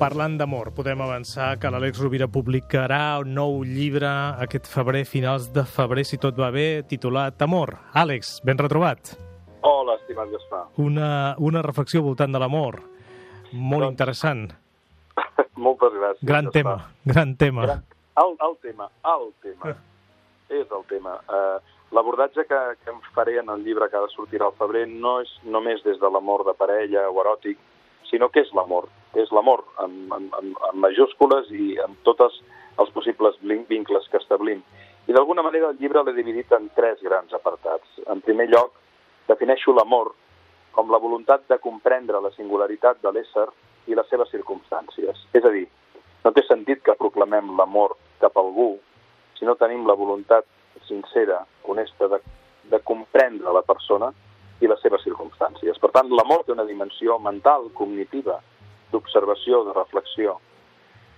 Parlant d'amor, podem avançar que l'Àlex Rovira publicarà un nou llibre aquest febrer, finals de febrer, si tot va bé, titulat Amor. Àlex, ben retrobat. Hola, estimat Gaspar. Una, una reflexió voltant de l'amor. Molt doncs... interessant. Moltes gràcies. Gran Gaspar. tema, gran tema. Gran... El, el tema, el tema. és el tema. Uh, L'abordatge que, que em faré en el llibre que ha de sortir al febrer no és només des de l'amor de parella o eròtic, sinó que és l'amor. És l'amor, amb, amb, amb, amb majúscules i amb tots els possibles vincles que establim. I d'alguna manera el llibre l'he dividit en tres grans apartats. En primer lloc, defineixo l'amor com la voluntat de comprendre la singularitat de l'ésser i les seves circumstàncies. És a dir, no té sentit que proclamem l'amor cap a algú si no tenim la voluntat sincera, honesta, de, de comprendre la persona i les seves circumstàncies. Per tant, l'amor té una dimensió mental, cognitiva, d'observació, de reflexió.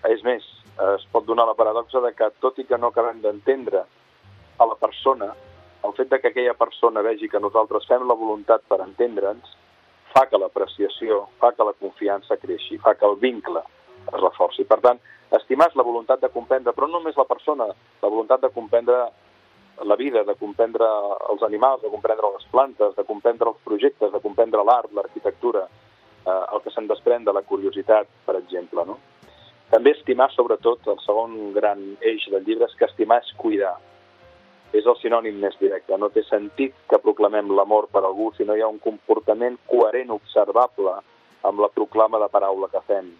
És més, es pot donar la paradoxa de que, tot i que no acabem d'entendre a la persona, el fet de que aquella persona vegi que nosaltres fem la voluntat per entendre'ns fa que l'apreciació, fa que la confiança creixi, fa que el vincle es reforci. Per tant, estimar és la voluntat de comprendre, però no només la persona, la voluntat de comprendre la vida, de comprendre els animals, de comprendre les plantes, de comprendre els projectes, de comprendre l'art, l'arquitectura, eh, el que se'n desprèn de la curiositat, per exemple. No? També estimar, sobretot, el segon gran eix del llibre és que estimar és cuidar. És el sinònim més directe. No té sentit que proclamem l'amor per algú si no hi ha un comportament coherent, observable, amb la proclama de paraula que fem.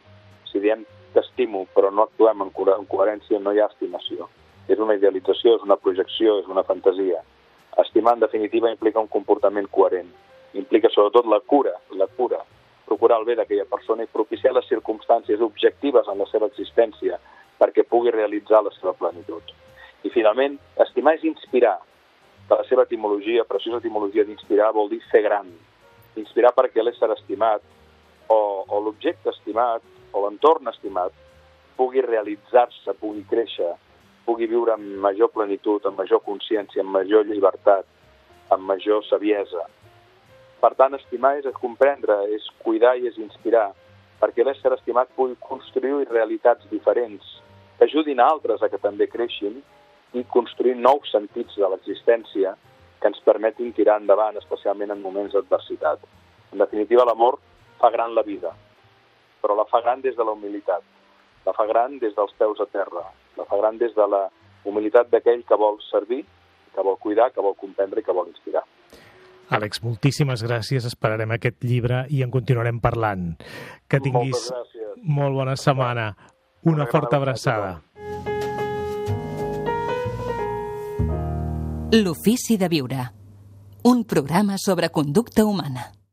Si diem t'estimo però no actuem en, en coherència, no hi ha estimació. És una idealització, és una projecció, és una fantasia. Estimar, en definitiva, implica un comportament coherent. Implica, sobretot, la cura, la cura, procurar el bé d'aquella persona i propiciar les circumstàncies objectives en la seva existència perquè pugui realitzar la seva plenitud. I, finalment, estimar és inspirar. De la seva etimologia, preciosa etimologia d'inspirar, vol dir fer gran. Inspirar perquè l'ésser estimat o, o l'objecte estimat o l'entorn estimat pugui realitzar-se, pugui créixer, pugui viure amb major plenitud, amb major consciència, amb major llibertat, amb major saviesa. Per tant, estimar és comprendre, és cuidar i és inspirar, perquè l'ésser estimat pugui construir realitats diferents, que ajudin a altres a que també creixin i construir nous sentits de l'existència que ens permetin tirar endavant, especialment en moments d'adversitat. En definitiva, l'amor fa gran la vida, però la fa gran des de la humilitat, la fa gran des dels peus a terra, la fa gran des de la humilitat d'aquell que vol servir, que vol cuidar, que vol comprendre i que vol inspirar. Àlex, moltíssimes gràcies. Esperarem aquest llibre i en continuarem parlant. Que tinguis molt bona setmana. Una forta abraçada. L'ofici de viure. Un programa sobre conducta humana.